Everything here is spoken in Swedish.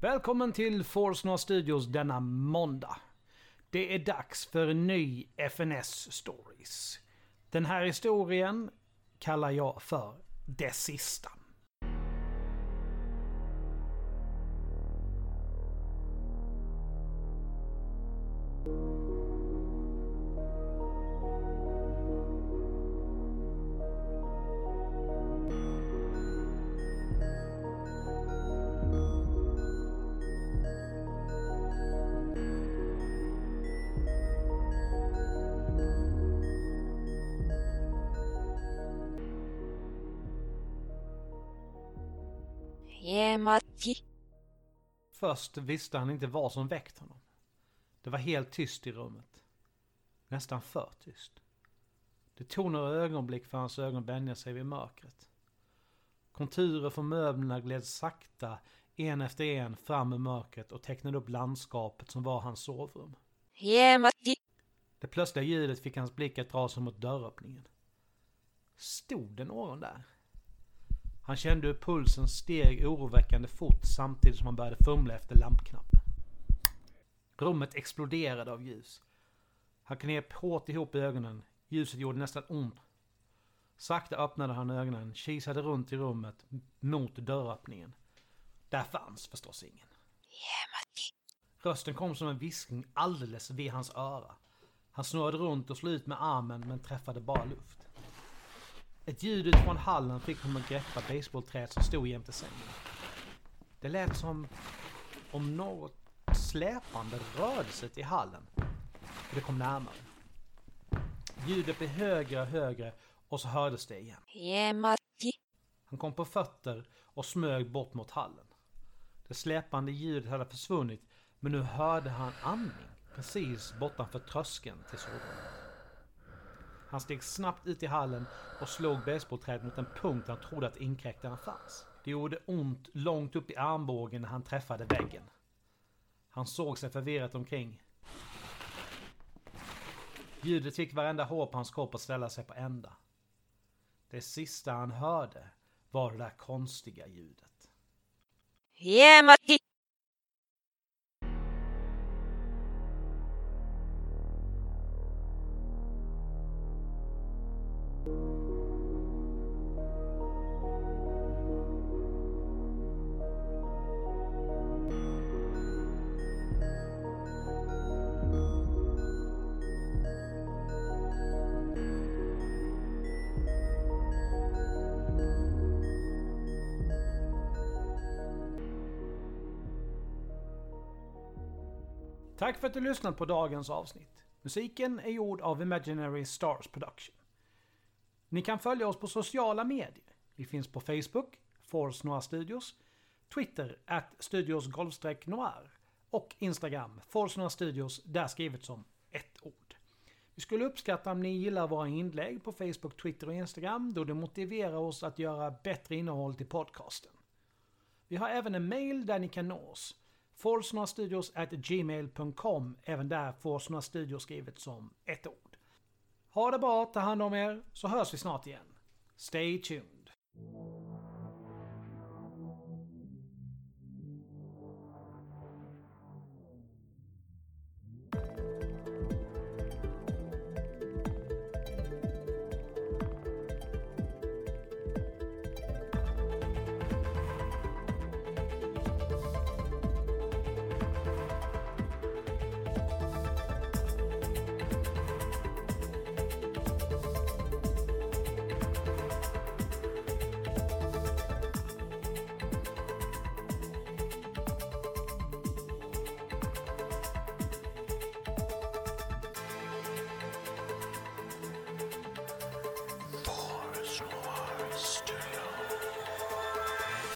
Välkommen till Force Studios denna måndag. Det är dags för en ny FNS Stories. Den här historien kallar jag för Det Sista. Jämati. Först visste han inte vad som väckt honom. Det var helt tyst i rummet. Nästan för tyst. Det tog några ögonblick för hans ögon vänja sig vid mörkret. Konturer från möblerna gled sakta, en efter en, fram ur mörkret och tecknade upp landskapet som var hans sovrum. Jämati. Det plötsliga ljudet fick hans blick att dra sig mot dörröppningen. Stod det någon där? Han kände hur pulsen steg oroväckande fort samtidigt som han började fumla efter lampknappen. Rummet exploderade av ljus. Han knep hårt ihop ögonen. Ljuset gjorde nästan ont. Sakta öppnade han ögonen, kisade runt i rummet mot dörröppningen. Där fanns förstås ingen. Rösten kom som en viskning alldeles vid hans öra. Han snurrade runt och slog ut med armen men träffade bara luft. Ett ljud utifrån hallen fick honom att greppa basebollträet som stod jämte sängen. Det lät som om något släpande rörde sig till hallen. Och det kom närmare. Ljudet blev högre och högre och så hördes det igen. Han kom på fötter och smög bort mot hallen. Det släpande ljudet hade försvunnit men nu hörde han andning precis bortanför tröskeln till sovrummet. Han steg snabbt ut i hallen och slog basebollträdet mot en punkt där han trodde att inkräktarna fanns. Det gjorde ont långt upp i armbågen när han träffade väggen. Han såg sig förvirrat omkring. Ljudet fick varenda hår på hans kropp att ställa sig på ända. Det sista han hörde var det där konstiga ljudet. Yeah, Tack för att du lyssnat på dagens avsnitt. Musiken är gjord av Imaginary Stars Production. Ni kan följa oss på sociala medier. Vi finns på Facebook, Force Noir Studios, Twitter, at Studios Noir och Instagram, Force Noir Studios, där skrivet som ett ord. Vi skulle uppskatta om ni gillar våra inlägg på Facebook, Twitter och Instagram då det motiverar oss att göra bättre innehåll till podcasten. Vi har även en mail där ni kan nå oss. Gmail.com. Även där Forsnora Studios skrivet som ett ord. Ha det bra, ta hand om er, så hörs vi snart igen. Stay tuned.